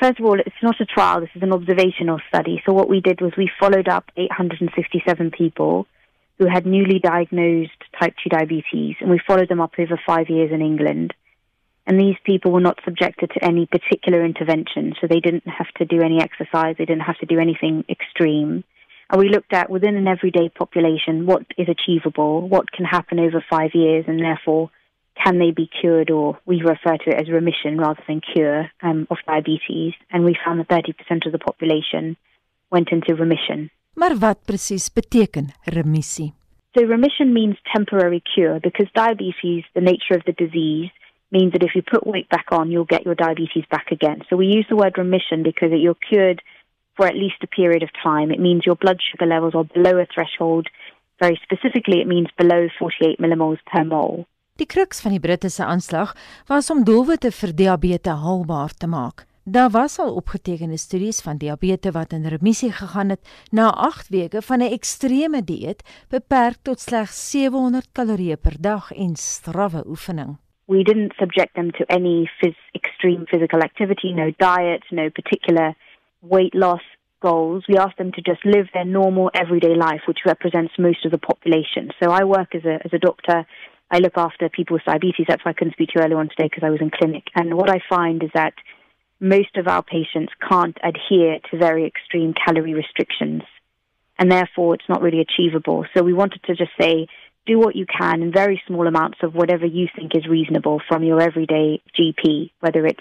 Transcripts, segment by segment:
first of all, it's not a trial. This is an observational study. So what we did was we followed up 867 people who had newly diagnosed type 2 diabetes, and we followed them up over five years in England. And these people were not subjected to any particular intervention, so they didn't have to do any exercise, they didn't have to do anything extreme. And we looked at within an everyday population what is achievable, what can happen over five years, and therefore can they be cured, or we refer to it as remission rather than cure um, of diabetes. And we found that 30% of the population went into remission. Maar wat presies beteken remissie? So remission means temporary cure because diabetes, the nature of the disease, means that if you put weight back on, you'll get your diabetes back again. So we use the word remission because you're cured for at least a period of time. It means your blood sugar levels are below a threshold. Very specifically, it means below 48 millimoles per mole. Die kruks van die Britse aanslag was om doelwitte vir diabetes haalbaar te maak. Daar was al opgetekende studies van diabetes wat in remissie gegaan het na 8 weke van 'n ekstreme dieet beperk tot slegs 700 kalorieë per dag en strawwe oefening. We didn't subject them to any phys extreme physical activity, no diet, no particular weight loss goals. We asked them to just live their normal everyday life, which represents most of the population. So I work as a as a doctor. I look after people with diabetes. That's why I couldn't speak to you earlier on today because I was in clinic. And what I find is that most of our patients can't adhere to very extreme calorie restrictions. And therefore, it's not really achievable. So we wanted to just say, do what you can in very small amounts of whatever you think is reasonable from your everyday GP, whether it's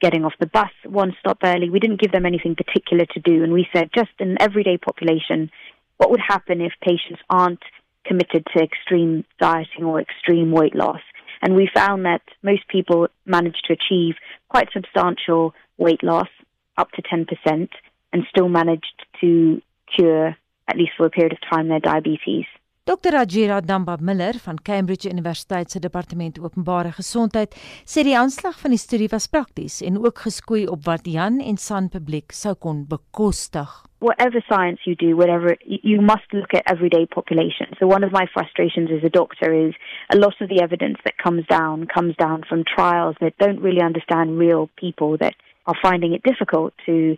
getting off the bus one stop early. We didn't give them anything particular to do. And we said, just an everyday population, what would happen if patients aren't committed to extreme dieting or extreme weight loss? And we found that most people managed to achieve quite substantial weight loss, up to 10%, and still managed to cure, at least for a period of time, their diabetes. Dr. Ajira Damba Miller van Cambridge Universiteit se departement openbare gesondheid sê die aanslag van die studie was prakties en ook geskoei op wat Jan en San publiek sou kon bekostig. Whatever science you do, whatever you must look at everyday population. So one of my frustrations as a doctor is a lot of the evidence that comes down comes down from trials that don't really understand real people that are finding it difficult to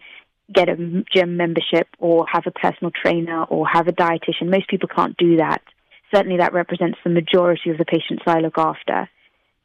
get a gym membership or have a personal trainer or have a dietitian. Most people can't do that. Certainly, that represents the majority of the patients I look after.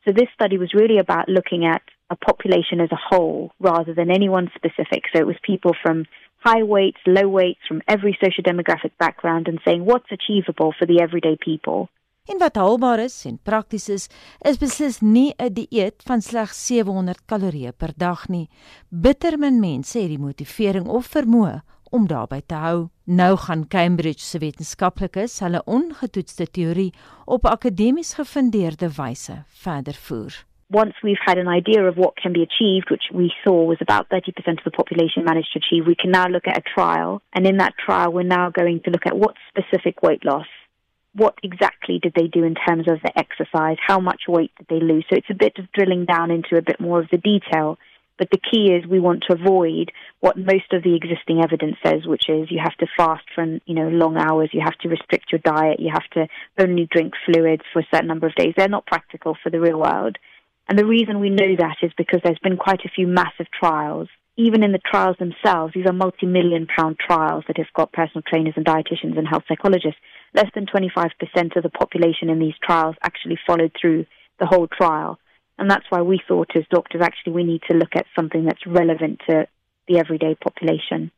So, this study was really about looking at a population as a whole rather than anyone specific. So, it was people from high weights, low weights, from every social demographic background, and saying what's achievable for the everyday people. En wat haalbaar is en prakties is, is beslis nie 'n dieet van slegs 700 kalorieë per dag nie. Bittermin mense het die motivering of vermoë om daarby te hou. Nou gaan Cambridge se wetenskaplikes hulle ongetoetste teorie op akademies gefundeerde wyse verder voer. Once we've had an idea of what can be achieved, which we saw was about 30% of the population managed to achieve, we can now look at a trial. And in that trial, we're now going to look at what specific weight loss what exactly did they do in terms of the exercise? How much weight did they lose? So it's a bit of drilling down into a bit more of the detail. But the key is we want to avoid what most of the existing evidence says, which is you have to fast for you know long hours, you have to restrict your diet, you have to only drink fluids for a certain number of days. They're not practical for the real world. And the reason we know that is because there's been quite a few massive trials even in the trials themselves, these are multi-million pound trials that have got personal trainers and dietitians and health psychologists. Less than 25% of the population in these trials actually followed through the whole trial. And that's why we thought as doctors, actually, we need to look at something that's relevant to the everyday population.